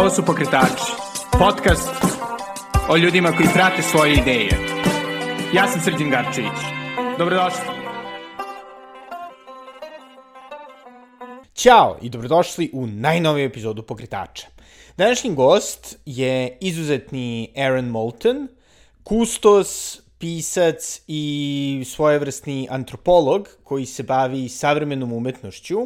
Ovo su Pokretači, podcast o ljudima koji prate svoje ideje. Ja sam Srđan Garčević. Dobrodošli. Ćao i dobrodošli u najnoviju epizodu Pokretača. Današnji gost je izuzetni Aaron Moulton, kustos, pisac i svojevrsni antropolog koji se bavi savremenom umetnošću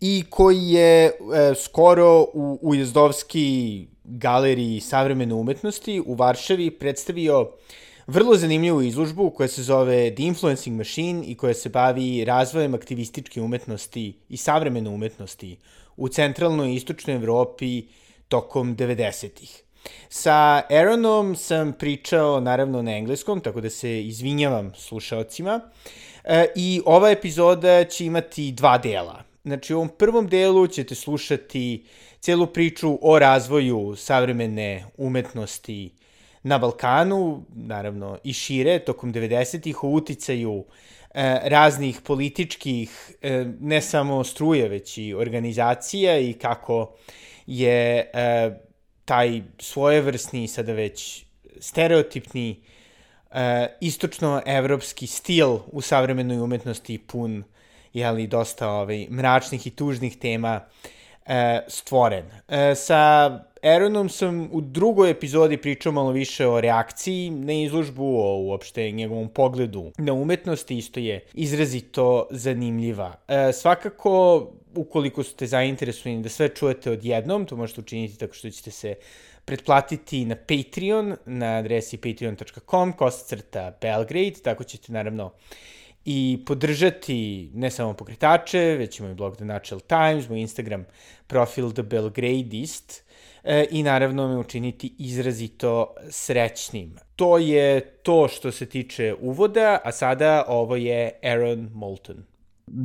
i koji je e, skoro u, u Jezdovski galeriji savremene umetnosti u Varšavi predstavio vrlo zanimljivu izložbu koja se zove The Influencing Machine i koja se bavi razvojem aktivističke umetnosti i savremene umetnosti u centralnoj i istočnoj Evropi tokom 90-ih. Sa Aaronom sam pričao naravno na engleskom, tako da se izvinjavam slušalcima. E, I ova epizoda će imati dva dela. Znači, u ovom prvom delu ćete slušati celu priču o razvoju savremene umetnosti na Balkanu, naravno i šire, tokom 90-ih, o uticaju e, raznih političkih, e, ne samo struje, već i organizacija i kako je e, taj svojevrsni, sada već stereotipni, e, istočno-evropski stil u savremenoj umetnosti pun jeli, dosta ovaj, mračnih i tužnih tema e, stvoren. E, sa Aaronom sam u drugoj epizodi pričao malo više o reakciji na izložbu, o uopšte njegovom pogledu na umetnost, isto je izrazito zanimljiva. E, svakako, ukoliko ste zainteresovani da sve čujete odjednom, to možete učiniti tako što ćete se pretplatiti na Patreon, na adresi patreon.com, kosacrta Belgrade, tako ćete naravno i podržati ne samo pokretače, već moj blog The Natural Times, moj Instagram profil The Belgradist e, i naravno me učiniti izrazito srećnim. To je to što se tiče uvoda, a sada ovo je Aaron Moulton.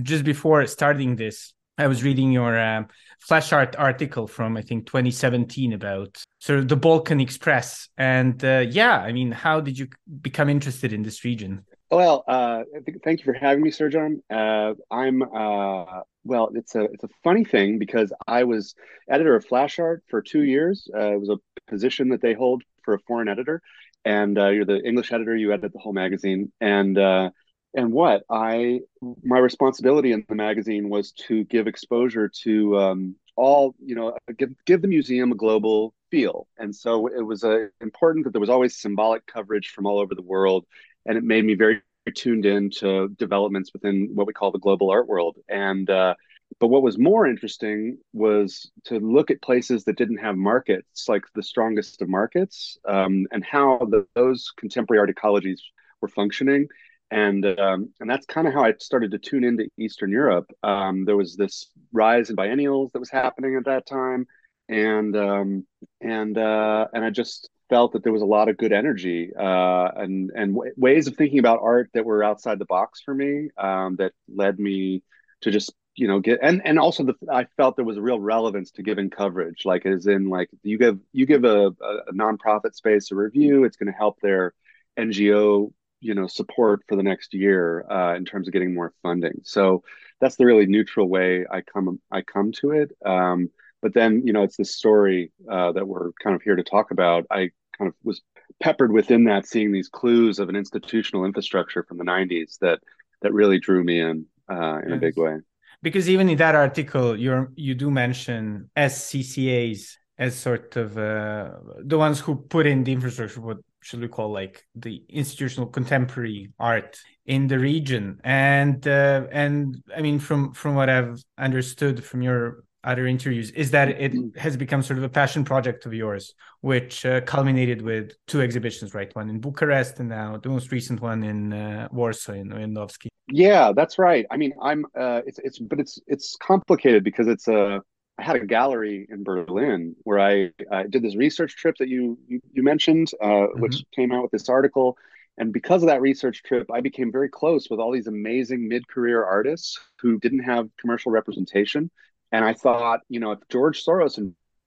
Just before starting this, I was reading your uh, flash art article from I think 2017 about sort of the Balkan Express, and uh, yeah, I mean, how did you become interested in this region? Well, uh, thank you for having me, Srđan. Uh, I'm uh, well. It's a it's a funny thing because I was editor of Flash Art for two years. Uh, it was a position that they hold for a foreign editor, and uh, you're the English editor. You edit the whole magazine, and and what I my responsibility in the magazine was to give exposure to um, all you know give give the museum a global feel and so it was uh, important that there was always symbolic coverage from all over the world and it made me very tuned in to developments within what we call the global art world. And uh, but what was more interesting was to look at places that didn't have markets like the strongest of markets um, and how the, those contemporary art ecologies were functioning. And um, and that's kind of how I started to tune into Eastern Europe. Um, there was this rise in biennials that was happening at that time, and um, and uh, and I just felt that there was a lot of good energy uh, and and w- ways of thinking about art that were outside the box for me um, that led me to just you know get and and also the I felt there was a real relevance to giving coverage like as in like you give you give a, a nonprofit space a review it's going to help their NGO you know support for the next year uh, in terms of getting more funding. So that's the really neutral way I come I come to it. Um, but then you know it's this story uh, that we're kind of here to talk about. I kind of was peppered within that, seeing these clues of an institutional infrastructure from the '90s that that really drew me in uh, in yes. a big way. Because even in that article, you you do mention SCCAs as sort of uh, the ones who put in the infrastructure, what should we call like the institutional contemporary art in the region and uh, and i mean from from what i've understood from your other interviews is that it mm-hmm. has become sort of a passion project of yours which uh, culminated with two exhibitions right one in bucharest and now the most recent one in uh, warsaw in Ujazdowski. yeah that's right i mean i'm uh, it's it's but it's it's complicated because it's a I had a gallery in Berlin where I, I did this research trip that you you, you mentioned, uh, mm-hmm. which came out with this article. And because of that research trip, I became very close with all these amazing mid-career artists who didn't have commercial representation. And I thought, you know, if George Soros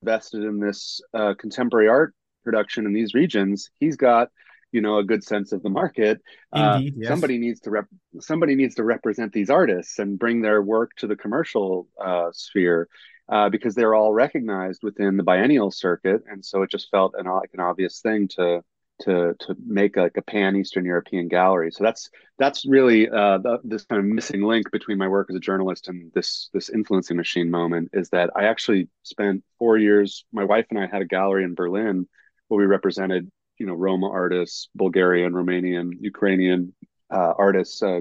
invested in this uh, contemporary art production in these regions, he's got you know a good sense of the market uh, Indeed, uh, yes. somebody needs to rep- somebody needs to represent these artists and bring their work to the commercial uh, sphere uh, because they're all recognized within the biennial circuit, and so it just felt an like an obvious thing to to to make like a pan Eastern European gallery. So that's that's really uh, the, this kind of missing link between my work as a journalist and this this influencing machine moment is that I actually spent four years. My wife and I had a gallery in Berlin where we represented you know Roma artists, Bulgarian, Romanian, Ukrainian uh, artists. Uh,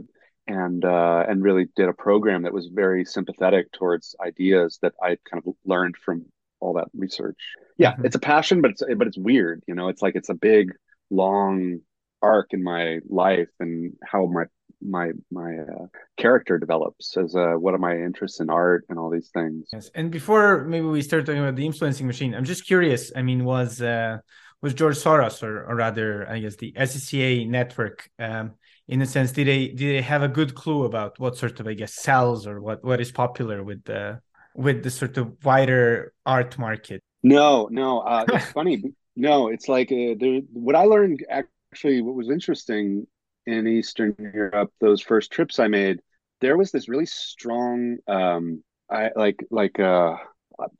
and uh, and really did a program that was very sympathetic towards ideas that I kind of learned from all that research. Yeah, it's a passion, but it's but it's weird. You know, it's like it's a big long arc in my life and how my my my uh, character develops as uh, what are my interests in art and all these things. Yes, and before maybe we start talking about the influencing machine, I'm just curious. I mean, was uh, was George Soros, or, or rather, I guess the SCCA network, um, in a sense, did they did they have a good clue about what sort of I guess sells or what what is popular with the with the sort of wider art market? No, no, uh, it's funny no, it's like uh, the, what I learned actually, what was interesting in Eastern Europe, those first trips I made, there was this really strong, um, I like like uh,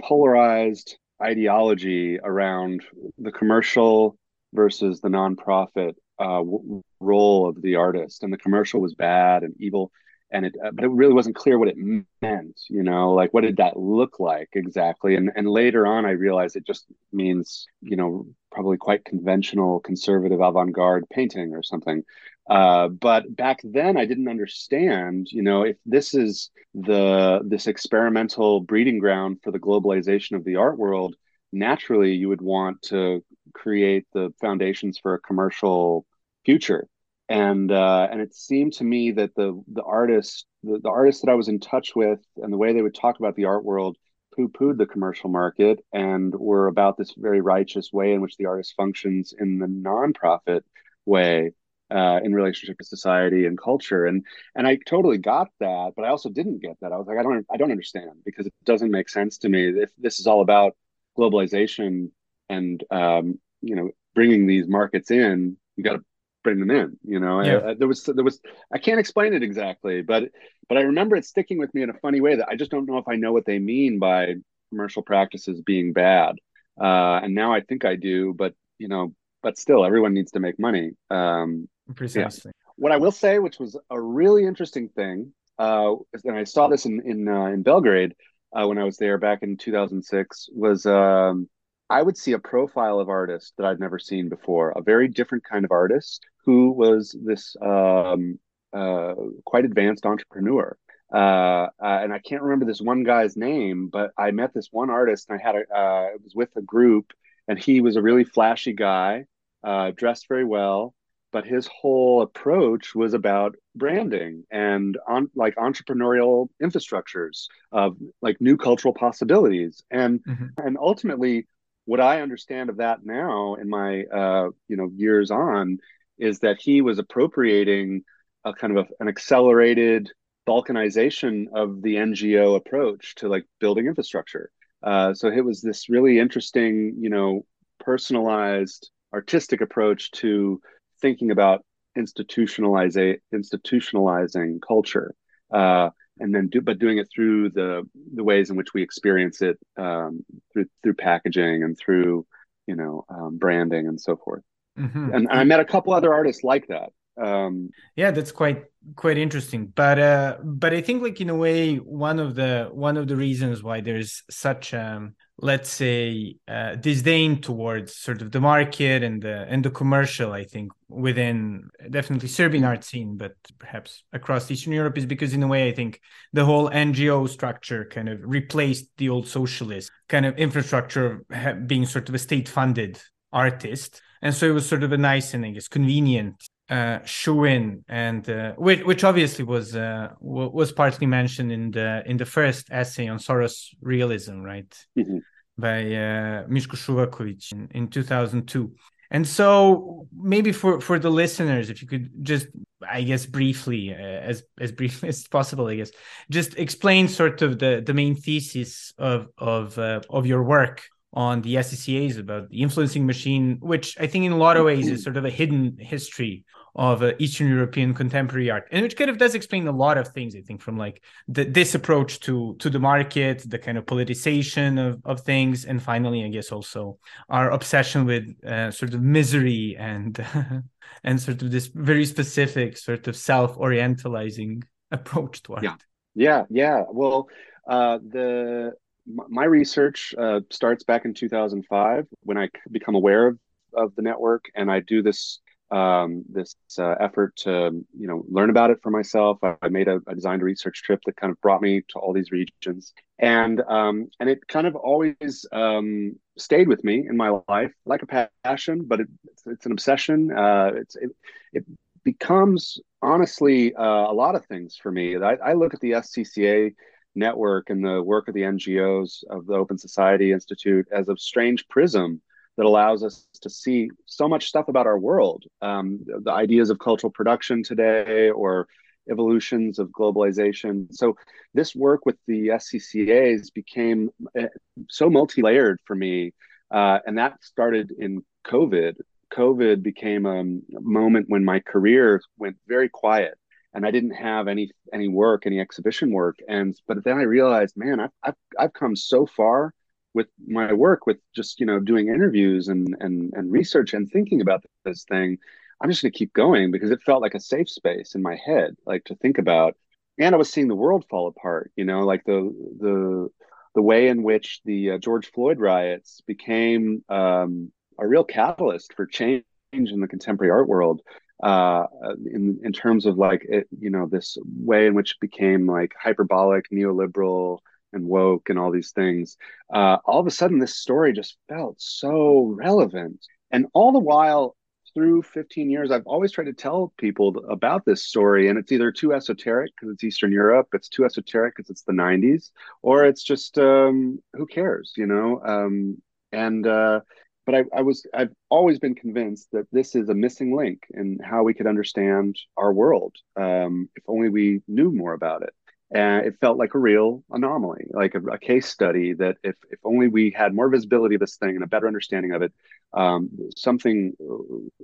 polarized ideology around the commercial versus the nonprofit uh, role of the artist, and the commercial was bad and evil, and it uh, but it really wasn't clear what it meant you know like what did that look like exactly? And and later on i realized it just means you know probably quite conventional conservative avant-garde painting or something. Uh, but back then i didn't understand you know if this is the this experimental breeding ground for the globalization of the art world naturally you would want to create the foundations for a commercial future and uh, and it seemed to me that the the artists the, the artists that I was in touch with and the way they would talk about the art world poo pooed the commercial market and were about this very righteous way in which the artist functions in the nonprofit way uh, in relationship to society and culture. And and I totally got that but I also didn't get that. I was like I don't I don't understand because it doesn't make sense to me. If this is all about globalization and um, you know bringing these markets in you got to bring them in. You know, yeah. I, I, there was there was I can't explain it exactly, but but I remember it sticking with me in a funny way that I just don't know if I know what they mean by commercial practices being bad. Uh, and now I think I do, but you know, but still, everyone needs to make money. Um, Precisely. Yeah. What I will say, which was a really interesting thing, uh, and I saw this in in uh, in Belgrade uh, when I was there back in 2006, was um, I would see a profile of artist that I'd never seen before, a very different kind of artist who was this um, uh, quite advanced entrepreneur. Uh, uh, and I can't remember this one guy's name, but I met this one artist and I had a, uh, it was with a group and he was a really flashy guy, uh, dressed very well, but his whole approach was about branding and on like entrepreneurial infrastructures of like new cultural possibilities. And, mm-hmm. and ultimately what I understand of that now in my uh, you know years on is that he was appropriating a kind of a, an accelerated balkanization of the NGO approach to like building infrastructure. Uh, so it was this really interesting, you know, personalized artistic approach to thinking about institutionalizing institutionalizing culture. Uh, and then do but doing it through the the ways in which we experience it um, through through packaging and through you know um, branding and so forth mm-hmm. and, and, i met a couple other artists like that um, yeah that's quite quite interesting. But uh but i think like in a way one of the one of the reasons why there's such um let's say uh, disdain towards sort of the market and the and the commercial i think within definitely serbian art scene but perhaps across eastern europe is because in a way i think the whole ngo structure kind of replaced the old socialist kind of infrastructure of being sort of a state funded artist. And so it was sort of a nice and i guess convenient uh, and uh, which, which obviously was uh, was partly mentioned in the in the first essay on Soros realism, right, mm-hmm. by uh, Miško Šuvaković in, in 2002. And so maybe for for the listeners, if you could just, I guess, briefly, uh, as as briefly as possible, I guess, just explain sort of the the main thesis of of uh, of your work on the SCCAs about the influencing machine, which I think in a lot of ways is sort of a hidden history of uh, Eastern European contemporary art, and which kind of does explain a lot of things. I think from like the, this approach to to the market, the kind of politicization of of things, and finally, I guess also our obsession with uh, sort of misery and and sort of this very specific sort of self orientalizing approach to art. Yeah, yeah, yeah. Well, uh, the my research uh, starts back in 2005 when I become aware of, of the network, and I do this um, this uh, effort to you know learn about it for myself. I, I made a, a, designed research trip that kind of brought me to all these regions, and um, and it kind of always um, stayed with me in my life like a passion, but it, it's, it's, an obsession. Uh, it's it, it becomes honestly uh, a lot of things for me. I, I look at the SCCA network and the work of the NGOs of the Open Society Institute as a strange prism that allows us to see so much stuff about our world. Um, the ideas of cultural production today or evolutions of globalization. So this work with the SCCAs became eh, so multi-layered for me, uh, and that started in COVID. COVID became a moment when my career went very quiet, and I didn't have any any work, any exhibition work. And but then I realized, man, I've I've, I've come so far with my work with just you know doing interviews and and and research and thinking about this thing i'm just going to keep going because it felt like a safe space in my head like to think about. And i was seeing the world fall apart you know like the the the way in which the uh, george floyd riots became um, a real catalyst for change in the contemporary art world uh, in in terms of like it, you know this way in which it became like hyperbolic neoliberal and woke and all these things, uh, all of a sudden this story just felt so relevant. And all the while, through 15 years, I've always tried to tell people about this story, and it's either too esoteric because it's Eastern Europe, it's too esoteric because it's the 90s, or it's just um, who cares, you know? Um, and uh, but I, I was I've always been convinced that this is a missing link in how we could understand our world. Um, if only we knew more about it and it felt like a real anomaly like a, a, case study that if, if only we had more visibility of this thing and a better understanding of it um, something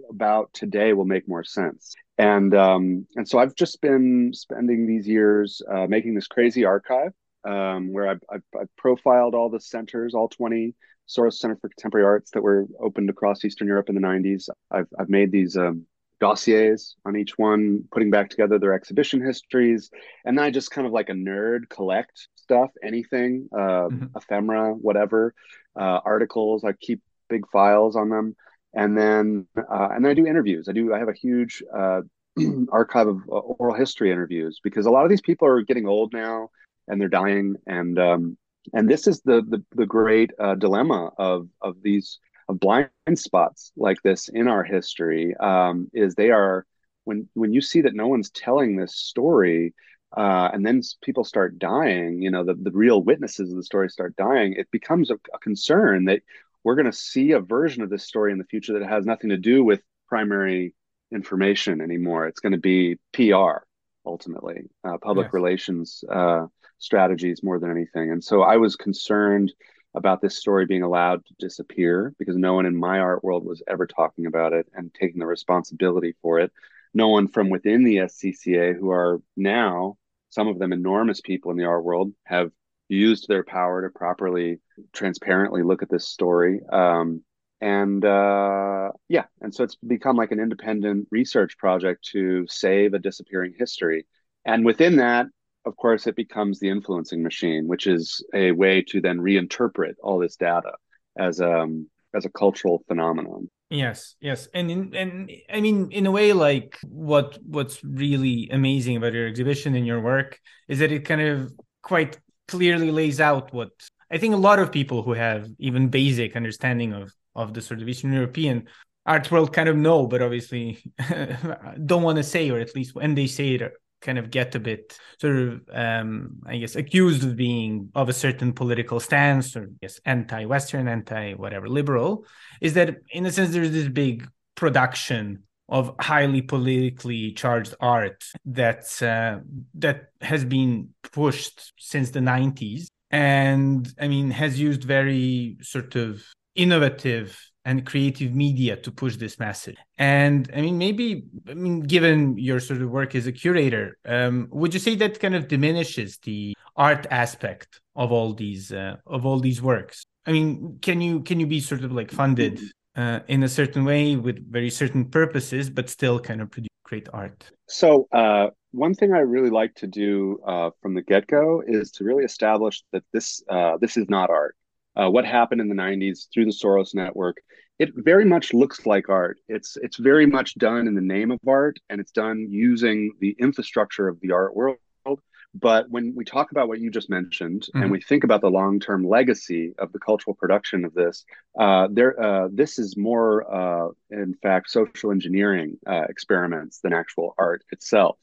about today will make more sense. And um, and so i've just been spending these years uh, making this crazy archive um, where I've, I've, I've, profiled all the centers all 20 soros center for contemporary arts that were opened across eastern europe in the 90s i've, I've made these um, dossiers on each one, putting back together their exhibition histories. And then I just kind of like a nerd collect stuff, anything, uh, mm-hmm. ephemera, whatever, uh, articles. I keep big files on them. And then, uh, and then I do interviews. I do, I have a huge uh, archive of uh, oral history interviews because a lot of these people are getting old now and they're dying. And, um, and this is the, the, the great uh, dilemma of, of these of blind spots like this in our history um, is they are when when you see that no one's telling this story uh, and then people start dying you know the, the real witnesses of the story start dying it becomes a, a concern that we're going to see a version of this story in the future that has nothing to do with primary information anymore it's going to be pr ultimately uh, public yes. relations uh, strategies more than anything and so i was concerned about this story being allowed to disappear because no one in my art world was ever talking about it and taking the responsibility for it. No one from within the SCCA, who are now some of them enormous people in the art world, have used their power to properly, transparently look at this story. Um, and uh, yeah, and so it's become like an independent research project to save a disappearing history. And within that, of course, it becomes the influencing machine, which is a way to then reinterpret all this data as um as a cultural phenomenon. Yes, yes, and in, and I mean, in a way, like what what's really amazing about your exhibition and your work is that it kind of quite clearly lays out what I think a lot of people who have even basic understanding of of the sort of Eastern European art world kind of know, but obviously don't want to say, or at least when they say it, kind of get a bit sort of um, i guess accused of being of a certain political stance or yes anti-western anti-whatever liberal is that in a sense there's this big production of highly politically charged art that uh, that has been pushed since the 90s and i mean has used very sort of innovative and creative media to push this message. And I mean, maybe, I mean, given your sort of work as a curator, um, would you say that kind of diminishes the art aspect of all these uh, of all these works? I mean, can you can you be sort of like funded uh, in a certain way with very certain purposes, but still kind of produce great art? So, uh, one thing I really like to do uh, from the get go is to really establish that this uh, this is not art. Uh, what happened in the '90s through the Soros network, it very much looks like art. It's it's very much done in the name of art, and it's done using the infrastructure of the art world but when we talk about what you just mentioned, mm-hmm. and we think about the long-term legacy of the cultural production of this, uh, there, uh, this is more, uh, in fact, social engineering uh, experiments than actual art itself.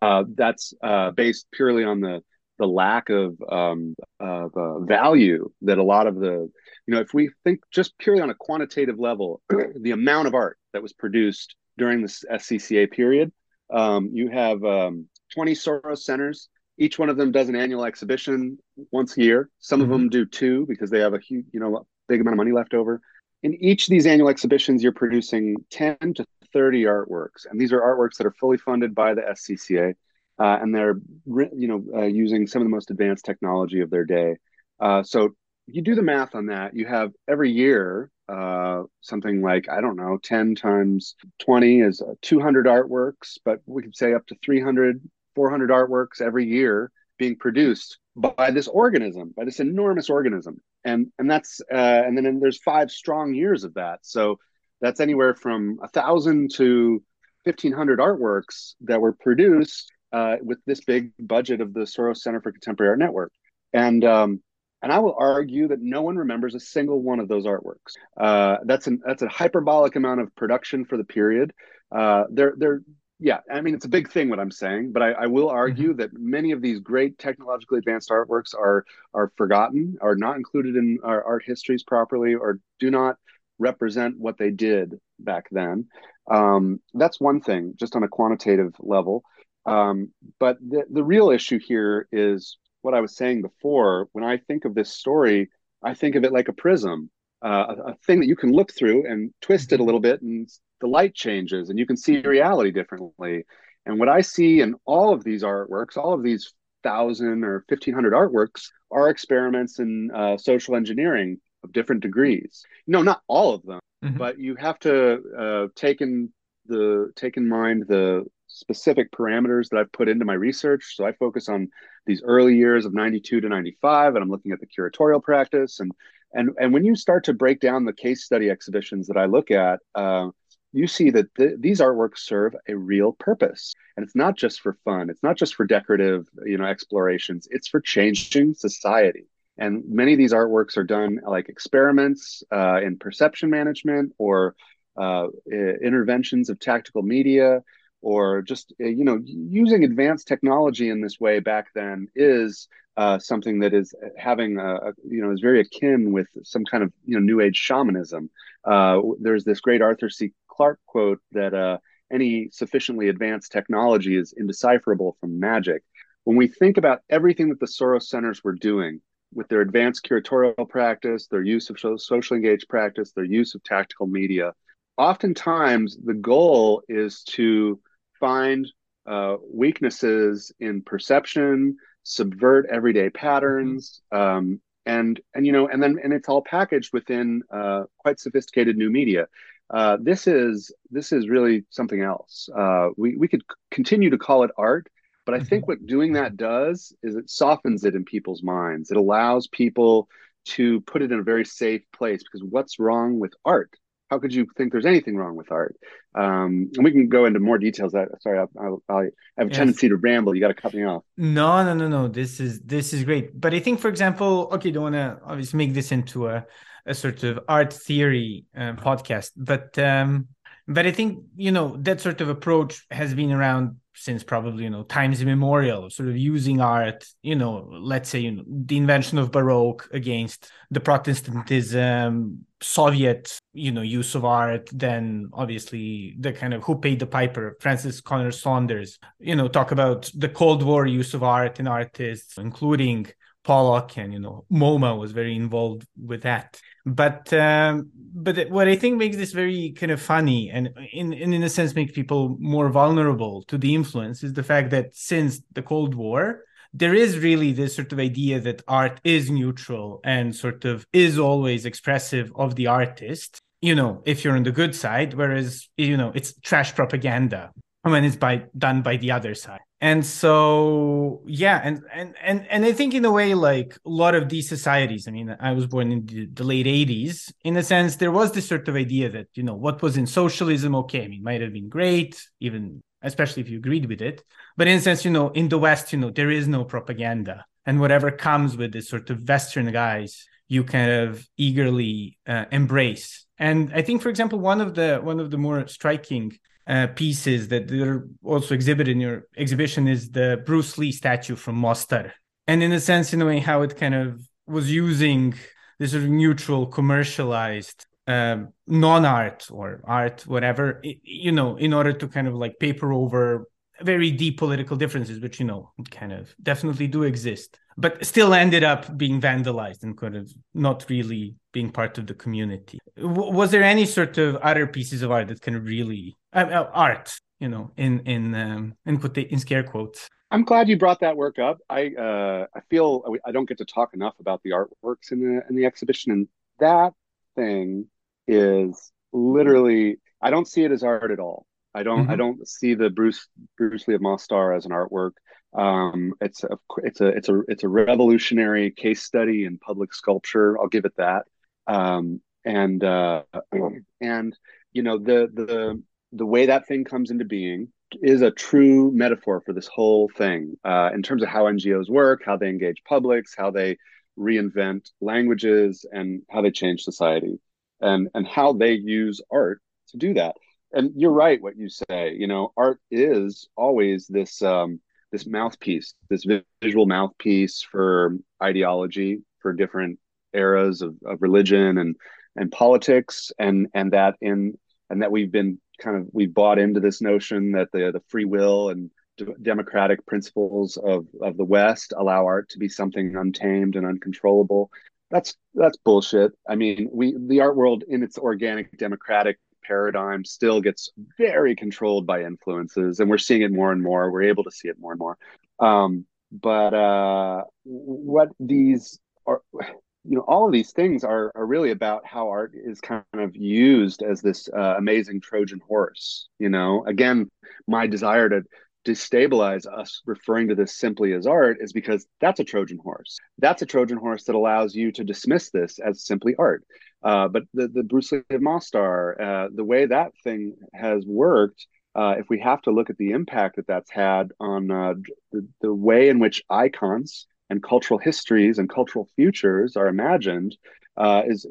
Uh, that's uh, based purely on the the lack of, um, of value that a lot of the, you know, if we think just purely on a quantitative level, the amount of art that was produced during the SCCA period, um, you have um, 20 Soros centers each one of them does an annual exhibition once a year. Some mm-hmm. of them do two because they have a huge, you know, big amount of money left over. In each of these annual exhibitions, you're producing 10 to 30 artworks, and these are artworks that are fully funded by the SCCA, uh, and they're, you know, uh, using some of the most advanced technology of their day. Uh, so you do the math on that. You have every year uh, something like I don't know, 10 times 20 is 200 artworks, but we could say up to 300 400 artworks every year being produced by this organism, by this enormous organism, and and that's uh, and then and there's five strong years of that. So that's anywhere from a thousand to fifteen hundred artworks that were produced uh, with this big budget of the Soros Center for Contemporary Art Network, and um, and I will argue that no one remembers a single one of those artworks. Uh, that's an that's a hyperbolic amount of production for the period. Uh, they're they're yeah, I mean, it's a big thing what I'm saying, but I, I will argue mm-hmm. that many of these great technologically advanced artworks are are forgotten, are not included in our art histories properly, or do not represent what they did back then. Um, that's one thing, just on a quantitative level. Um, but the, the real issue here is what I was saying before. When I think of this story, I think of it like a prism, uh, a, a thing that you can look through and twist it a mm-hmm. little bit and the light changes and you can see reality differently. And what I see in all of these artworks, all of these thousand or fifteen hundred artworks, are experiments in uh, social engineering of different degrees. No, not all of them, mm-hmm. but you have to uh, take in the take in mind the specific parameters that I've put into my research. So I focus on these early years of 92 to 95, and I'm looking at the curatorial practice. And and and when you start to break down the case study exhibitions that I look at, uh, you see that th- these artworks serve a real purpose. And it's not just for fun. It's not just for decorative you know explorations. It's for changing society. And many of these artworks are done like experiments uh, in perception management or uh, interventions of tactical media or just uh, you know using advanced technology in this way back then is uh, something that is having a, a, you know is very akin with some kind of you know new age shamanism. Uh, there's this great Arthur C. Clarke quote that uh, any sufficiently advanced technology is indecipherable from magic. When we think about everything that the Soros centers were doing with their advanced curatorial practice, their use of social engaged practice, their use of tactical media, oftentimes the goal is to find uh, weaknesses in perception, subvert everyday patterns, um, and and you know, and then and it's all packaged within uh, quite sophisticated new media. Uh, this is this is really something else. Uh, we we could continue to call it art, but I think mm-hmm. what doing that does is it softens it in people's minds. It allows people to put it in a very safe place because what's wrong with art? How could you think there's anything wrong with art? Um, and we can go into more details. That sorry, I, I, I have a yes. tendency to ramble. You got to cut me off. No, no, no, no. This is this is great. But I think, for example, okay, don't want to obviously make this into a a sort of art theory uh, podcast, but um, but I think you know that sort of approach has been around since probably you know times immemorial sort of using art you know let's say you know the invention of baroque against the protestantism soviet you know use of art then obviously the kind of who paid the piper Frances Stonor Saunders you know talk about the cold war use of art and artists including Pollock and you know MoMA was very involved with that. But um, but what I think makes this very kind of funny and in, in in a sense makes people more vulnerable to the influence is the fact that since the Cold War there is really this sort of idea that art is neutral and sort of is always expressive of the artist you know if you're on the good side whereas you know it's trash propaganda when it's by done by the other side. And so yeah and and and, and i think in a way like a lot of these societies i mean i was born in the, the late 80s in a sense there was this sort of idea that you know what was in socialism okay i mean might have been great even especially if you agreed with it. But in a sense you know in the west you know there is no propaganda. And whatever comes with this sort of western guys you kind of eagerly uh, embrace and i think for example one of the one of the more striking uh, pieces that are also exhibited in your exhibition is the bruce lee statue from mostar. And in a sense in a way how it kind of was using this sort of neutral commercialized um, non-art or art whatever you know in order to kind of like paper over very deep political differences which you know kind of definitely do exist but still ended up being vandalized and kind of not really being part of the community w- was there any sort of other pieces of art that of really uh, uh, art you know in in um in quote in scare quotes I'm glad you brought that work up. I uh, I feel I don't get to talk enough about the artworks in the in the exhibition, and that thing is literally I don't see it as art at all. I don't mm-hmm. I don't see the Bruce Bruce Lee of Mostar as an artwork. Um, it's a it's a it's a it's a revolutionary case study in public sculpture. I'll give it that. Um, and uh, and you know the the the way that thing comes into being is a true metaphor for this whole thing uh, in terms of how NGOs work, how they engage publics, how they reinvent languages, and how they change society and and how they use art to do that and you're right what you say you know art is always this um this mouthpiece this visual mouthpiece for ideology for different eras of, of religion and and politics and and that in and that we've been kind of we've bought into this notion that the the free will and democratic principles of of the west allow art to be something untamed and uncontrollable that's that's bullshit. I mean, we the art world in its organic democratic paradigm still gets very controlled by influences, and we're seeing it more and more. We're able to see it more and more. Um, but uh, what these are, you know, all of these things are are really about how art is kind of used as this uh, amazing Trojan horse. You know, again, my desire to destabilize us referring to this simply as art is because that's a Trojan horse. That's a Trojan horse that allows you to dismiss this as simply art. Uh, but the, the Bruce Lee of Mostar, uh, the way that thing has worked, uh, if we have to look at the impact that that's had on uh, the, the way in which icons and cultural histories and cultural futures are imagined, uh, is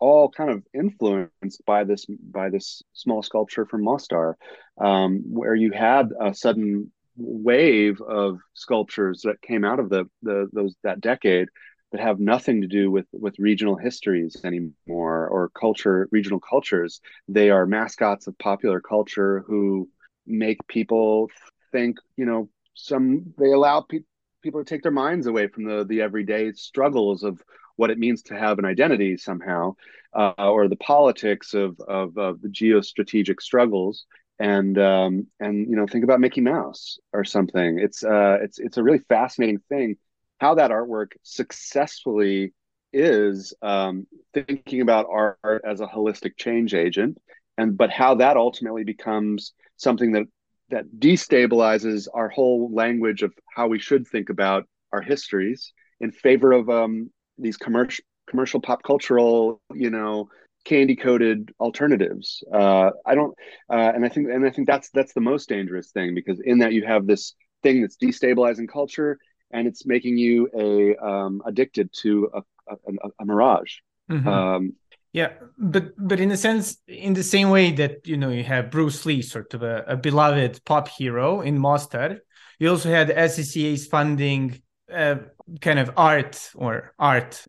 all kind of influenced by this by this small sculpture from Mostar, um, where you had a sudden wave of sculptures that came out of the, the those that decade that have nothing to do with with regional histories anymore or culture regional cultures. They are mascots of popular culture who make people think you know some they allow pe- people take their minds away from the the everyday struggles of what it means to have an identity somehow, uh, or the politics of, of, of the geostrategic struggles. And um, and you know think about Mickey Mouse or something. It's uh, it's it's a really fascinating thing how that artwork successfully is um, thinking about art as a holistic change agent, and but how that ultimately becomes something that that destabilizes our whole language of how we should think about our histories in favor of um, these commercial commercial pop cultural you know candy coated alternatives uh, i don't uh, and i think and i think that's that's the most dangerous thing because in that you have this thing that's destabilizing culture and it's making you a um, addicted to a, a, a mirage mm-hmm. um, yeah but but in a sense in the same way that you know you have bruce lee sort of a, a beloved pop hero in Mostar you also had SCCA's funding uh, kind of art or art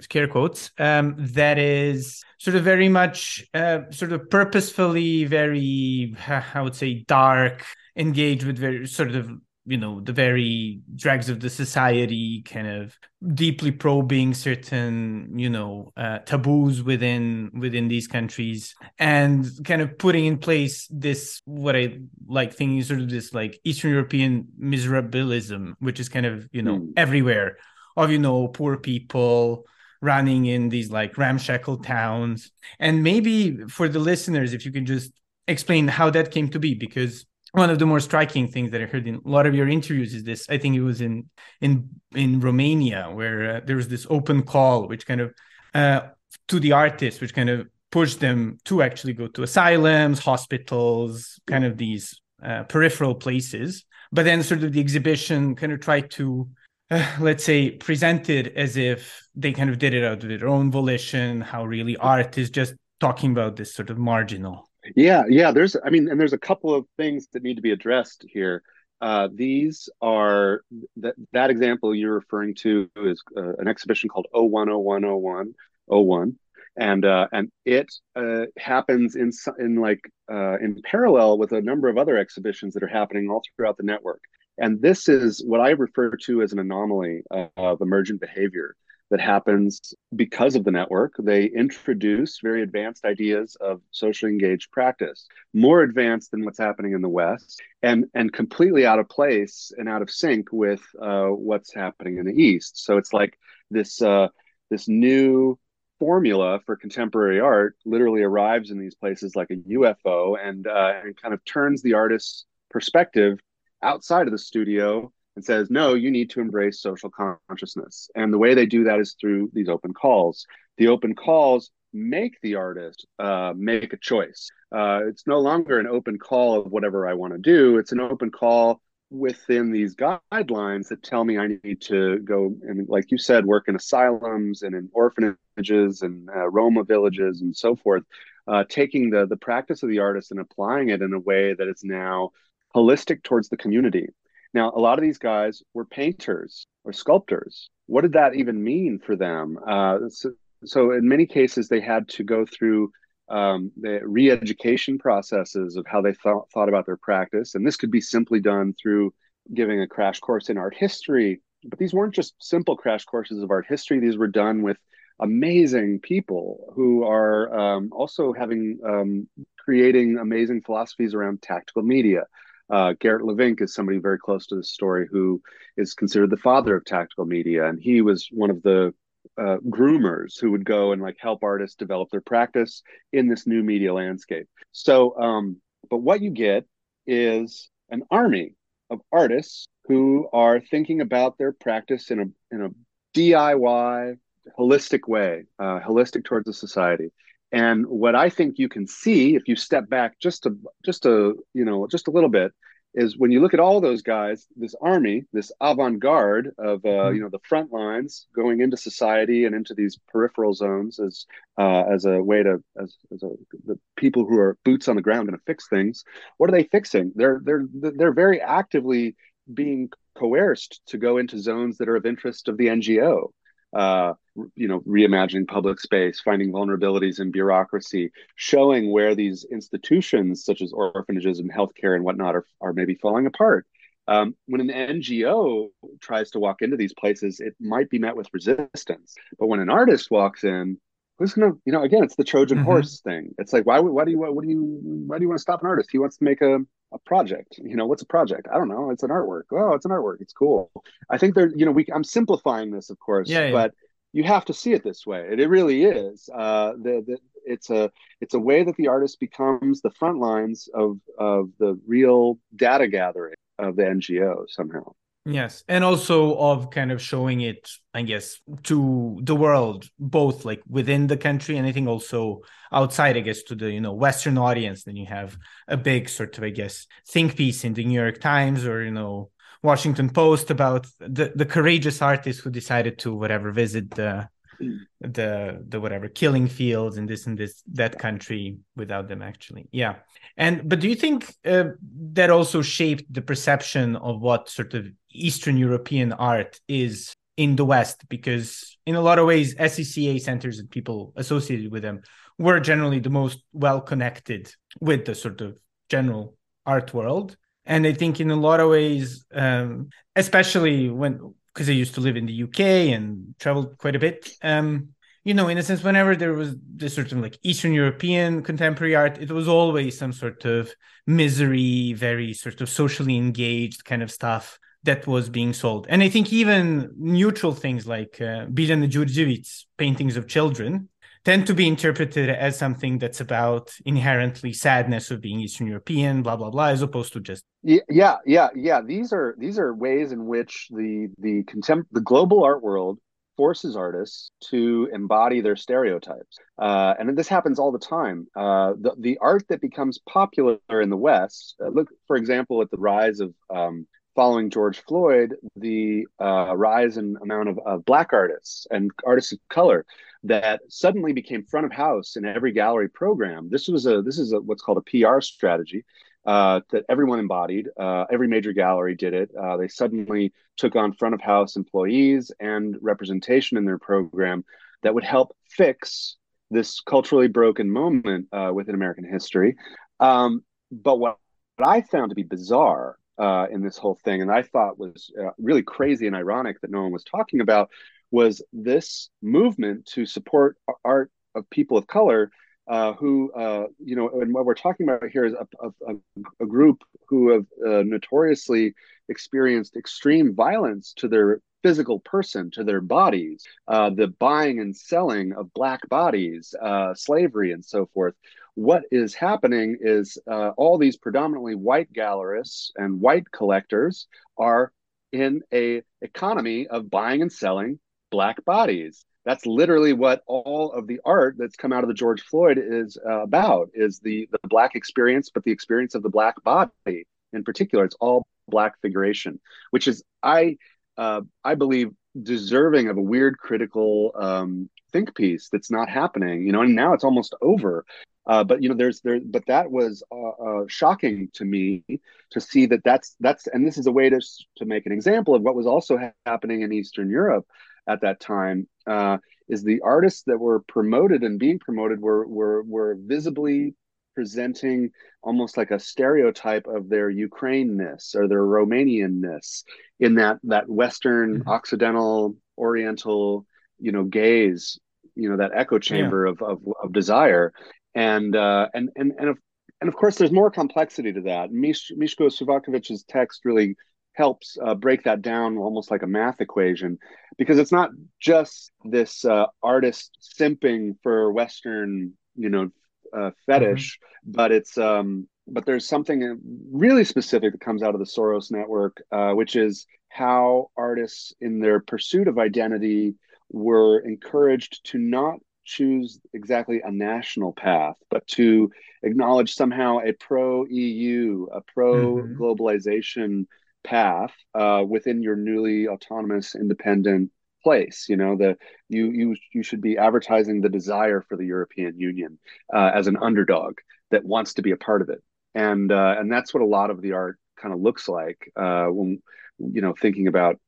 scare quotes um, that is sort of very much uh, sort of purposefully very i would say dark engaged with very sort of you know the very dregs of the society kind of deeply probing certain you know uh, taboos within within these countries and kind of putting in place this what i like thinking sort of this like eastern european miserabilism which is kind of you know mm. everywhere of you know poor people running in these like ramshackle towns and maybe for the listeners if you can just explain how that came to be because one of the more striking things that I heard in a lot of your interviews is this. I think it was in in in Romania where uh, there was this open call, which kind of uh, to the artists, which kind of pushed them to actually go to asylums, hospitals, kind of these uh, peripheral places. But then, sort of, the exhibition kind of tried to, uh, let's say, present it as if they kind of did it out of their own volition. How really art is just talking about this sort of marginal yeah, yeah. There's, I mean, and there's a couple of things that need to be addressed here. Uh, these are that that example you're referring to is uh, an exhibition called 010101 01 and uh, and it uh, happens in in like uh, in parallel with a number of other exhibitions that are happening all throughout the network. And this is what I refer to as an anomaly of emergent behavior that happens because of the network. They introduce very advanced ideas of socially engaged practice, more advanced than what's happening in the West, and and completely out of place and out of sync with uh, what's happening in the East. So it's like this uh, this new formula for contemporary art literally arrives in these places like a UFO and uh, and kind of turns the artist's perspective outside of the studio and says, no, you need to embrace social consciousness. And the way they do that is through these open calls. The open calls make the artist uh, make a choice. Uh, it's no longer an open call of whatever I want to do, it's an open call within these guidelines that tell me I need to go and, like you said, work in asylums and in orphanages and uh, Roma villages and so forth. Uh, taking the the practice of the artist and applying it in a way that is now holistic towards the community now, a lot of these guys were painters or sculptors. What did that even mean for them? Uh, so, so, in many cases, they had to go through um, the re-education processes of how they thought, thought about their practice, and this could be simply done through giving a crash course in art history. But these weren't just simple crash courses of art history; these were done with amazing people who are um, also having um, creating amazing philosophies around tactical media uh, Geert Lovink is somebody very close to the story who is considered the father of tactical media, and he was one of the uh, groomers who would go and like help artists develop their practice in this new media landscape. So, um, but what you get is an army of artists who are thinking about their practice in a in a DIY holistic way, uh, holistic towards the society. And what I think you can see if you step back just a just a you know just a little bit is when you look at all those guys, this army, this avant-garde of uh, mm-hmm. you know the front lines going into society and into these peripheral zones as uh, as a way to as, as a, the people who are boots on the ground going to fix things. What are they fixing? They're they're they're very actively being coerced to go into zones that are of interest of the NGO uh, you know, reimagining public space, finding vulnerabilities in bureaucracy, showing where these institutions such as orphanages and healthcare and whatnot are, are maybe falling apart. Um, when an NGO tries to walk into these places, it might be met with resistance. But when an artist walks in, who's gonna, you know, again, it's the Trojan mm-hmm. horse thing. It's like, why, why do you, what do you, why do you want to stop an artist? He wants to make a, a project. You know, what's a project? I don't know. It's an artwork. Oh, it's an artwork. It's cool. I think there, you know, we, I'm simplifying this, of course, yeah, yeah. but you have to see it this way. It, it really is. Uh, the, the, it's a it's a way that the artist becomes the front lines of of the real data gathering of the NGO somehow. Yes, and also of kind of showing it, I guess, to the world, both like within the country and I think also outside, I guess, to the you know Western audience. Then you have a big sort of, I guess, think piece in the New York Times or you know Washington Post about the, the courageous artist who decided to whatever visit the the the whatever killing fields in this and this that country without them actually. Yeah. And but do you think uh, that also shaped the perception of what sort of eastern european art is in the west? Because in a lot of ways scca centers and people associated with them were generally the most well connected with the sort of general art world. And I think in a lot of ways, um, especially when because I used to live in the UK and traveled quite a bit. Um, you know, in a sense, whenever there was this sort of like Eastern European contemporary art, it was always some sort of misery, very sort of socially engaged kind of stuff that was being sold. And I think even neutral things like uh, Biljana paintings of children tend to be interpreted as something that's about inherently sadness of being Eastern European, blah blah blah, as opposed to just yeah, yeah, yeah. These are these are ways in which the the contempt the global art world forces artists to embody their stereotypes, uh, and this happens all the time. Uh, the the art that becomes popular in the West, uh, look for example at the rise of um, following George Floyd, the uh, rise in amount of, of, black artists and artists of color that suddenly became front of house in every gallery program. This was a this is a, what's called a PR strategy uh, that everyone embodied. Uh, every major gallery did it. Uh, they suddenly took on front of house employees and representation in their program that would help fix this culturally broken moment uh, within American history. Um, but what, what I found to be bizarre uh, in this whole thing, and I thought was uh, really crazy and ironic that no one was talking about, was this movement to support art of people of color uh, who, uh, you know, and what we're talking about here is a, a, a group who have uh, notoriously experienced extreme violence to their physical person, to their bodies, uh, the buying and selling of black bodies, uh, slavery, and so forth. What is happening is uh, all these predominantly white gallerists and white collectors are in a economy of buying and selling black bodies. That's literally what all of the art that's come out of the George Floyd is uh, about is the the black experience but the experience of the black body in particular. It's all black figuration which is I uh, I believe deserving of a weird critical um, think piece that's not happening you know and now it's almost over uh, but you know there's there but that was uh, uh, shocking to me to see that that's that's and this is a way to to make an example of what was also ha- happening in eastern europe at that time uh, is the artists that were promoted and being promoted were were were visibly presenting almost like a stereotype of their Ukraineness or their Romanianness in that that Western mm-hmm. Occidental Oriental you know gaze you know that echo chamber yeah. of, of, of desire and uh, and and and of, and of course there's more complexity to that Mish, Miško Šuvaković's text really helps uh, break that down almost like a math equation because it's not just this uh, artist simping for western you know uh, fetish mm-hmm. but it's um but there's something really specific that comes out of the soros network uh, which is how artists in their pursuit of identity were encouraged to not choose exactly a national path, but to acknowledge somehow a pro EU, a pro globalization mm-hmm path uh, within your newly autonomous independent place you know the you you you should be advertising the desire for the european union uh, as an underdog that wants to be a part of it. And uh, and that's what a lot of the art kind of looks like uh, when you know thinking about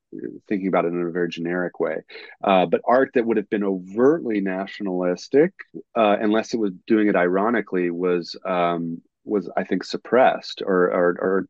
thinking about it in a very generic way uh, but art that would have been overtly nationalistic uh, unless it was doing it ironically was um, was I think suppressed or or, or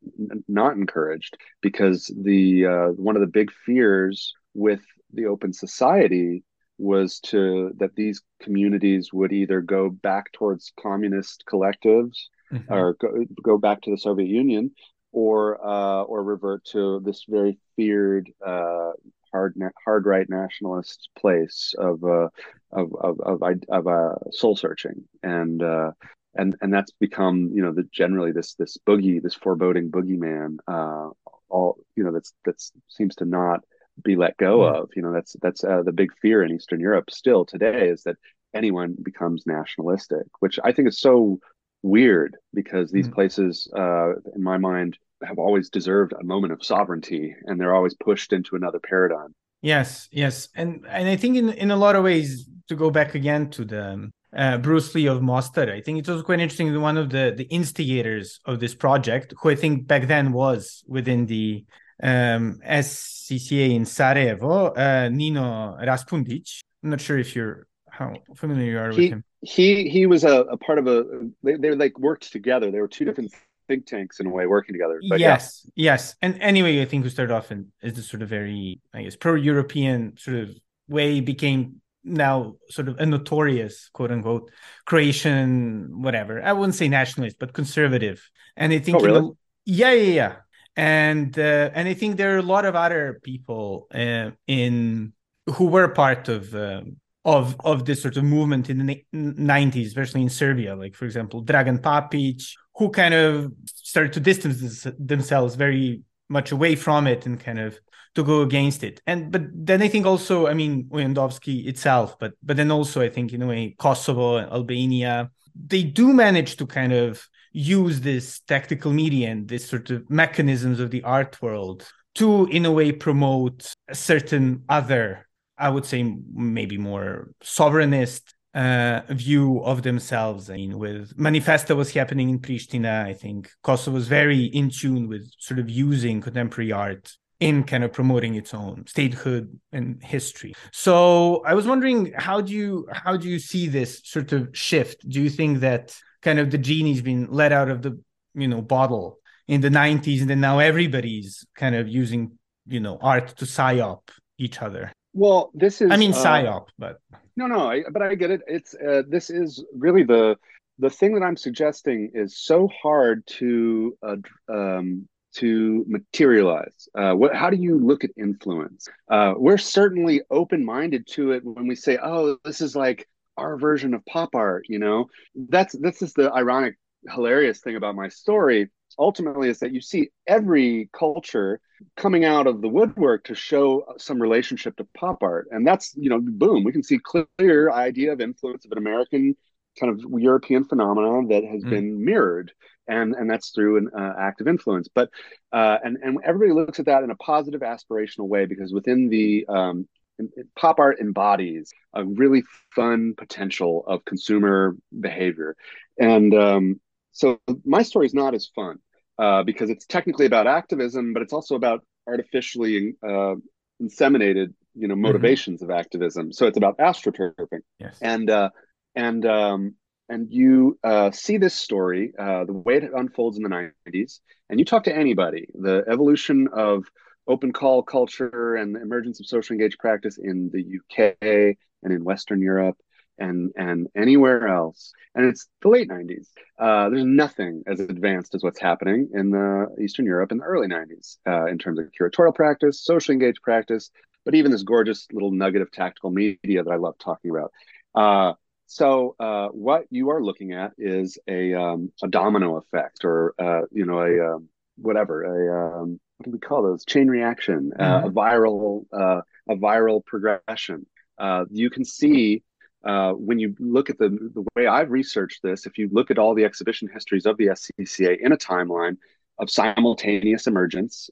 not encouraged because the uh, one of the big fears with the open society was to that these communities would either go back towards communist collectives mm-hmm. or go, go back to the Soviet Union or uh, or revert to this very feared uh, hard hard right nationalist place of uh, of of of, of, of uh, soul searching and uh, and and that's become you know the generally this this boogie this foreboding boogeyman uh all you know that's that's seems to not be let go yeah. of you know that's that's uh, the big fear in eastern europe still today is that anyone becomes nationalistic which i think is so weird because these mm. places uh in my mind have always deserved a moment of sovereignty and they're always pushed into another paradigm yes yes and and i think in in a lot of ways to go back again to the uh, Bruce Lee of Mostar. I think it was quite interesting one of the, the instigators of this project, who I think back then was within the um, SCCA in Sarajevo, uh, Nino Raspudić. I'm not sure if you're how familiar you are he, with him. He he was a, a part of a they, they like worked together. They were two different think tanks in a way working together. But yes, yeah. yes. And anyway, I think we started off in is this sort of very, I guess, pro-European sort of way became now sort of a notorious quote unquote Croatian whatever. I wouldn't say nationalist, but conservative. And I think oh, really? yeah, yeah, yeah. And uh, and I think there are a lot of other people uh, in who were part of um, of of this sort of movement in the 90s, especially in Serbia. Like for example, Dragan Papic, who kind of started to distance themselves very much away from it and kind of to go against it. And but then I think also, I mean, Ujazdowski itself, but but then also I think in a way Kosovo and Albania, they do manage to kind of use this tactical media and this sort of mechanisms of the art world to in a way promote a certain other, I would say maybe more sovereignist uh, view of themselves. I mean, with Manifesta was happening in Pristina, I think Kosovo was very in tune with sort of using contemporary art in kind of promoting its own statehood and history. So I was wondering, how do you how do you see this sort of shift? Do you think that kind of the genie's been let out of the you know bottle in the 90s, and then now everybody's kind of using you know art to psyop each other? Well, this is I mean uh, psyop, but no, no, I, but I get it. It's uh, this is really the the thing that I'm suggesting is so hard to uh, um, to materialize? Uh, what, how do you look at influence? Uh, we're certainly open minded to it when we say, "Oh, this is like our version of pop art." You know, that's this is the ironic, hilarious thing about my story. Ultimately, is that you see every culture coming out of the woodwork to show some relationship to pop art, and that's you know, boom, we can see clear idea of influence of an American kind of European phenomenon that has mm. been mirrored and and that's through an uh, active influence. But uh, and and everybody looks at that in a positive, aspirational way because within the um, pop art embodies a really fun potential of consumer behavior, and um, so my story is not as fun uh, because it's technically about activism, but it's also about artificially uh, inseminated you know mm-hmm. motivations mm-hmm. of activism. So it's about astroturfing, yes. and uh, and um, and you uh, see this story, uh, the way it unfolds in the 90s, and you talk to anybody, the evolution of open call culture and the emergence of social engaged practice in the UK and in Western Europe and and anywhere else. And it's the late 90s. Uh, there's nothing as advanced as what's happening in the Eastern Europe in the early 90s uh, in terms of curatorial practice, social engaged practice, but even this gorgeous little nugget of tactical media that I love talking about. Uh, so uh, what you are looking at is a um, a domino effect, or uh, you know a um, whatever a um, what do we call those chain reaction, uh, mm-hmm. uh, a viral uh, a viral progression. Uh, you can see when you look at the the way I've researched this. If you look at all the exhibition histories of the SCCA in a timeline of simultaneous emergence,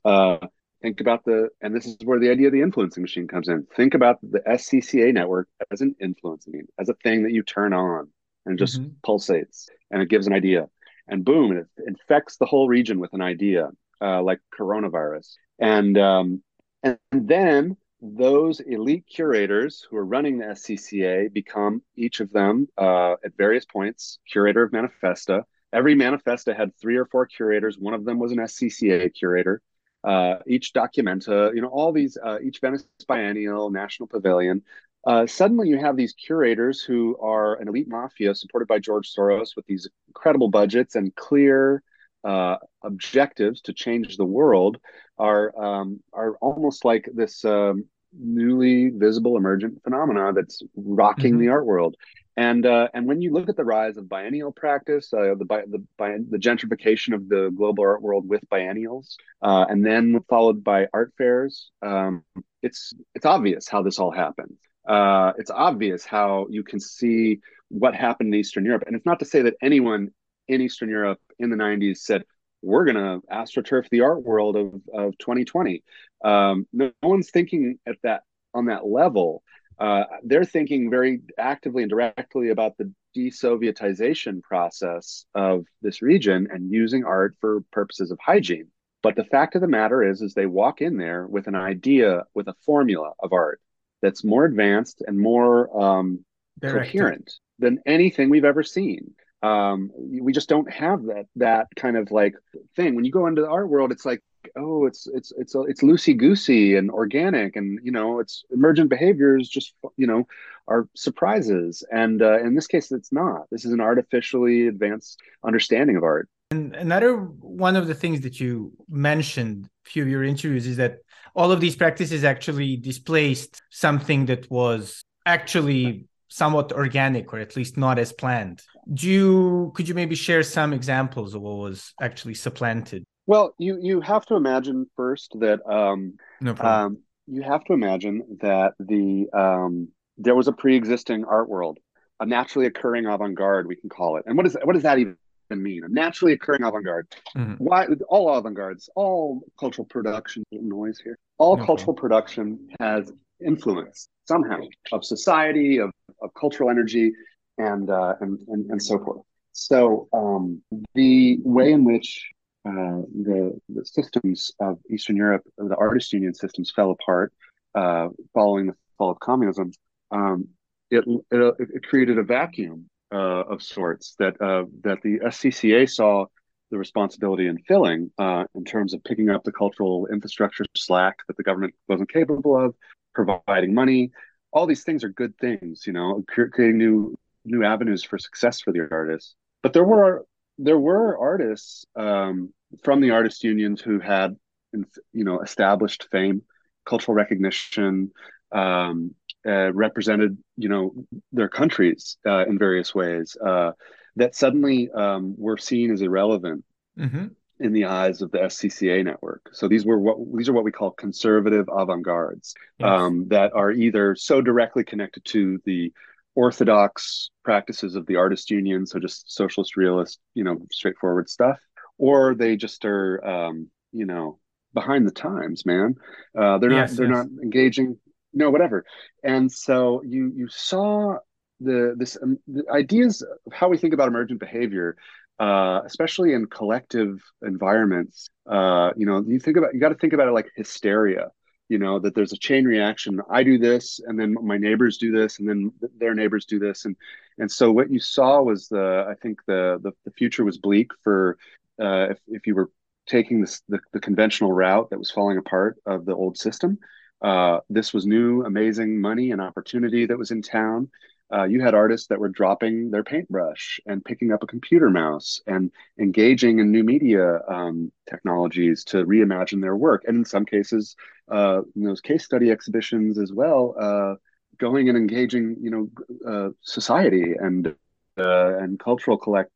Think about the, and this is where the idea of the influencing machine comes in. Think about the SCCA network as an influencing, as a thing that you turn on and just mm-hmm. pulsates and it gives an idea. And boom, it infects the whole region with an idea, uh, like coronavirus. And, um, and then those elite curators who are running the SCCA become each of them uh, at various points curator of Manifesta. Every Manifesta had three or four curators. One of them was an SCCA curator uh, each Documenta, you know, all these, uh, each Venice Biennial, National Pavilion. Uh, suddenly you have these curators who are an elite mafia supported by George Soros with these incredible budgets and clear uh, objectives to change the world are um, are almost like this um, newly visible emergent phenomena that's rocking mm-hmm. the art world. And uh, and when you look at the rise of biennial practice, uh, the, the the gentrification of the global art world with biennials, uh, and then followed by art fairs, um, it's it's obvious how this all happened. Uh, it's obvious how you can see what happened in Eastern Europe, and it's not to say that anyone in Eastern Europe in the '90s said we're going to astroturf the art world of of 2020. Um, no, no one's thinking at that on that level uh, they're thinking very actively and directly about the desovietization process of this region and using art for purposes of hygiene. But the fact of the matter is, is they walk in there with an idea, with a formula of art that's more advanced and more um, coherent than anything we've ever seen. Um, we just don't have that that kind of like thing. When you go into the art world, it's like oh, it's it's it's it's loosey goosey and organic, and you know, it's emergent behaviors. Just you know, are surprises, and uh, in this case, it's not. This is an artificially advanced understanding of art. And another one of the things that you mentioned a few of your interviews is that all of these practices actually displaced something that was actually somewhat organic or at least not as planned. Do you could you maybe share some examples of what was actually supplanted? Well, you you have to imagine first that um, no problem. Um, you have to imagine that the um, there was a pre-existing art world, a naturally occurring avant-garde, we can call it. And what is what does that even mean? A naturally occurring avant-garde. Mm-hmm. Why all avant-gardes, all cultural production noise here. All no cultural problem. production has influence somehow of society, of, of cultural energy, and, uh, and, and and so forth. So um, the way in which uh, the, the systems of Eastern Europe, the artist union systems fell apart uh, following the fall of communism. Um, it, it, it, created a vacuum uh, of sorts that uh, that the SCCA saw the responsibility in filling uh, in terms of picking up the cultural infrastructure slack that the government wasn't capable of, providing money. All these things are good things, you know, creating new new avenues for success for the artists. But there were there were artists um, from the artist unions who had, you know, established fame, cultural recognition, um, uh, represented, you know, their countries uh, in various ways uh, that suddenly um, were seen as irrelevant mm-hmm. In the eyes of the SCCA network. So these were what these are what we call conservative avant-gardes yes. um, that are either so directly connected to the orthodox practices of the artist union, so just socialist, realist, you know, straightforward stuff, or they just are, um, you know, behind the times, man. Uh, they're yes, not they're yes. not engaging, no, whatever. And so you you saw the this um, the ideas of how we think about emergent behavior. Uh, especially in collective environments, uh, you know, you think about you got to think about it like hysteria you know that there's a chain reaction i do this and then my neighbors do this and then their neighbors do this and and so what you saw was the i think the the, the future was bleak for uh, if, if you were taking this the, the conventional route that was falling apart of the old system. Uh, this was new amazing money and opportunity that was in town uh, you had artists that were dropping their paintbrush and picking up a computer mouse and engaging in new media um, technologies to reimagine their work. And in some cases, uh, in those case study exhibitions as well, uh, going and engaging, you know, uh, society and uh, and cultural collect.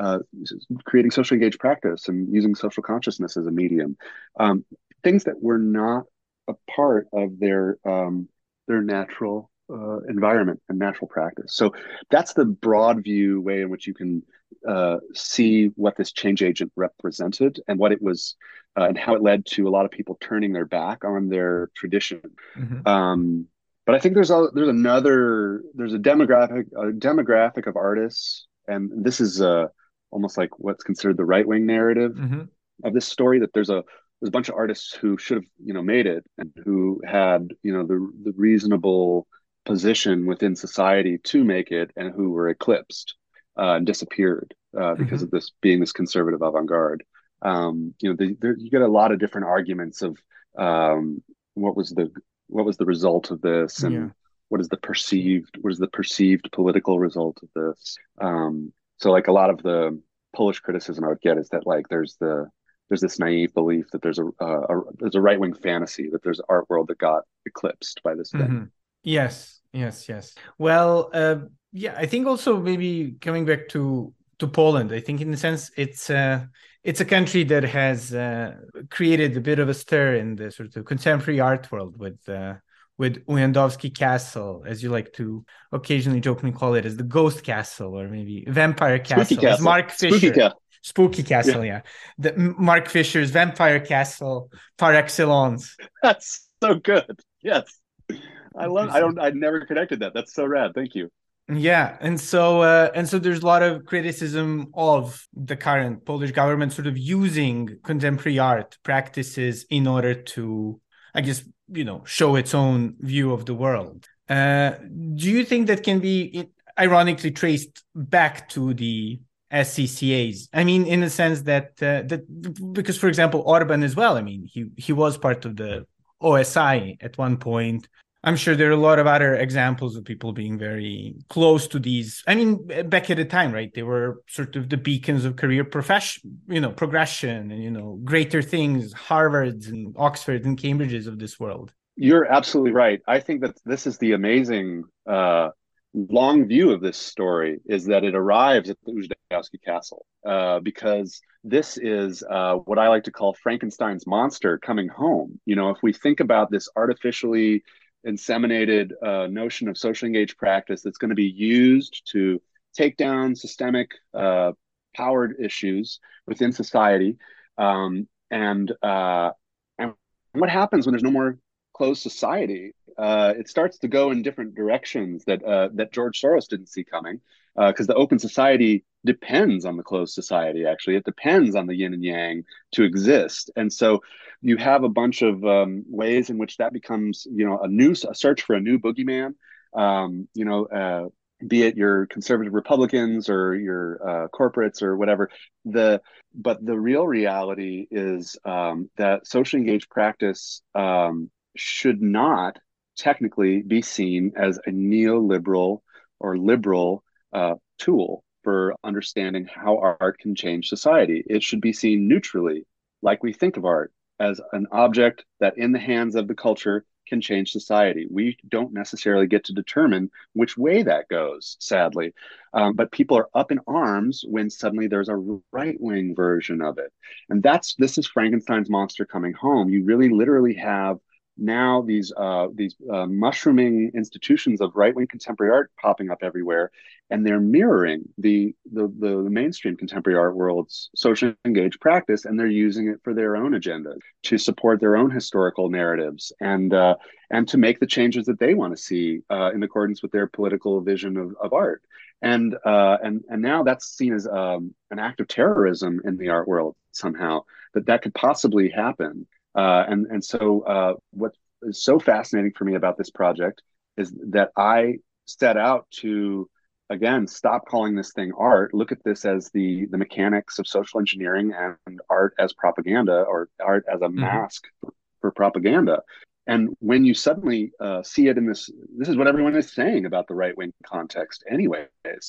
Uh, creating social engaged practice and using social consciousness as a medium, um, things that were not a part of their um, their natural uh, environment and natural practice. So that's the broad view way in which you can uh, see what this change agent represented and what it was, uh, and how it led to a lot of people turning their back on their tradition. Mm-hmm. Um, but I think there's a there's another there's a demographic a demographic of artists, and this is uh, almost like what's considered the right wing narrative mm-hmm. of this story. That there's a there's a bunch of artists who should have you know made it and who had you know the the reasonable position within society to make it and who were eclipsed uh, and disappeared uh, because mm-hmm. of this being this conservative avant-garde. Um, you know, the, the, you get a lot of different arguments of um, what was the what was the result of this and yeah. what is the perceived what is the perceived political result of this. Um, so, like a lot of the Polish criticism I would get is that like there's the there's this naive belief that there's a, a there's a right wing fantasy that there's an art world that got eclipsed by this mm-hmm. thing. Yes, Yes, yes. Well, uh, yeah, I think also maybe coming back to to Poland, I think in a sense it's uh, it's a country that has uh, created a bit of a stir in the sort of contemporary art world with uh, with Ujazdowski Castle, as you like to occasionally jokingly call it, as the Ghost Castle or maybe Vampire Castle, Spooky Castle. Mark Fisher. Spooky, ca- Spooky Castle, yeah. yeah. The Mark Fisher's Vampire Castle par excellence. That's so good. Yes. I love. I don't. I never connected that. That's so rad. Thank you. Yeah, and so uh, and so there's a lot of criticism of the current Polish government sort of using contemporary art practices in order to, I guess, you know, show its own view of the world. Uh, do you think that can be? ironically traced back to the SCCAs. I mean, in the sense that uh, that because, for example, Orban as well. I mean, he he was part of the OSI at one point. I'm sure there are a lot of other examples of people being very close to these. I mean, back at the time, right? They were sort of the beacons of career profession, you know, progression and you know, greater things, Harvards and Oxfords and Cambridges of this world. You're absolutely right. I think that this is the amazing uh, long view of this story is that it arrives at the Ujazdowski Castle uh, because this is uh, what I like to call Frankenstein's monster coming home. You know, if we think about this artificially inseminated uh, notion of social engaged practice that's going to be used to take down systemic uh, powered issues within society, um, and uh, and what happens when there's no more closed society? Uh, it starts to go in different directions that uh, that George Soros didn't see coming, because uh, the open society depends on the closed society. Actually, it depends on the yin and yang to exist, and so you have a bunch of um, ways in which that becomes, you know, a new a search for a new boogeyman. Um, you know, uh, be it your conservative Republicans or your uh, corporates or whatever. The but the real reality is um, that social engaged practice um, should not technically be seen as a neoliberal or liberal uh, tool for understanding how art can change society. It should be seen neutrally, like we think of art as an object that, in the hands of the culture, can change society. We don't necessarily get to determine which way that goes, sadly. Um, but people are up in arms when suddenly there's a right wing version of it. And that's this is Frankenstein's monster coming home. You really literally have now these uh, these uh, mushrooming institutions of right wing contemporary art popping up everywhere, and they're mirroring the, the the mainstream contemporary art world's social engaged practice, and they're using it for their own agenda to support their own historical narratives and uh, and to make the changes that they want to see uh, in accordance with their political vision of, of art. And uh, and and now that's seen as um, an act of terrorism in the art world somehow that that could possibly happen. Uh, and and so uh, what is so fascinating for me about this project is that I set out to again stop calling this thing art look at this as the the mechanics of social engineering and art as propaganda or art as a mm-hmm. mask for, for, propaganda. And when you suddenly uh, see it in this this is what everyone is saying about the right wing context anyways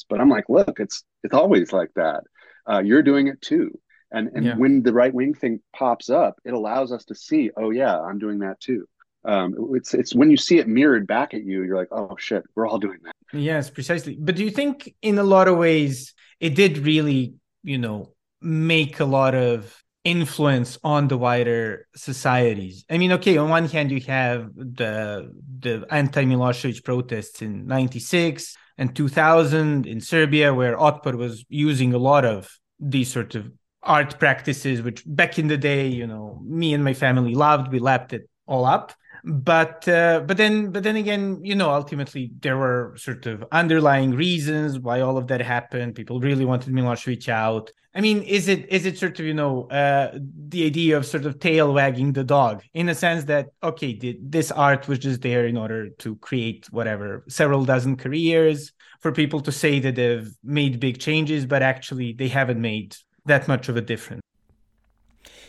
but i'm like look it's it's always like that. Uh, you're doing it too and and yeah. when the right wing thing pops up it allows us to see oh yeah i'm doing that too. Um, it's it's when you see it mirrored back at you you're like oh shit we're all doing that. Yes precisely. But do you think in a lot of ways it did really you know make a lot of influence on the wider societies? I mean okay on one hand you have the the anti-milosevic protests in 96 and 2000 in serbia where otpor was using a lot of these sort of art practices, which back in the day, you know, me and my family loved. We lapped it all up. But uh, but then but then again, you know, ultimately there were sort of underlying reasons why all of that happened. People really wanted Milosevic out. I mean, is it is it sort of you know uh, the idea of sort of tail wagging the dog in a sense that okay, the, this art was just there in order to create whatever several dozen careers for people to say that they've made big changes, but actually they haven't made that much of a difference.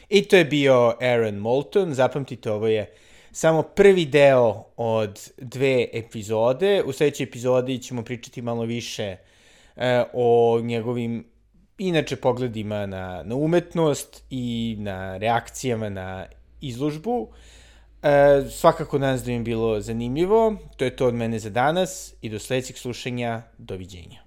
I to je bio Aaron Moulton, zapamtite, ovo je samo prvi deo od dve epizode. U sledećoj epizodi ćemo pričati malo više e, o njegovim inače pogledima na, na umetnost i na reakcijama na izložbu. E, svakako nas da im bilo zanimljivo. To je to od mene za danas i do sledećeg slušanja. Doviđenja.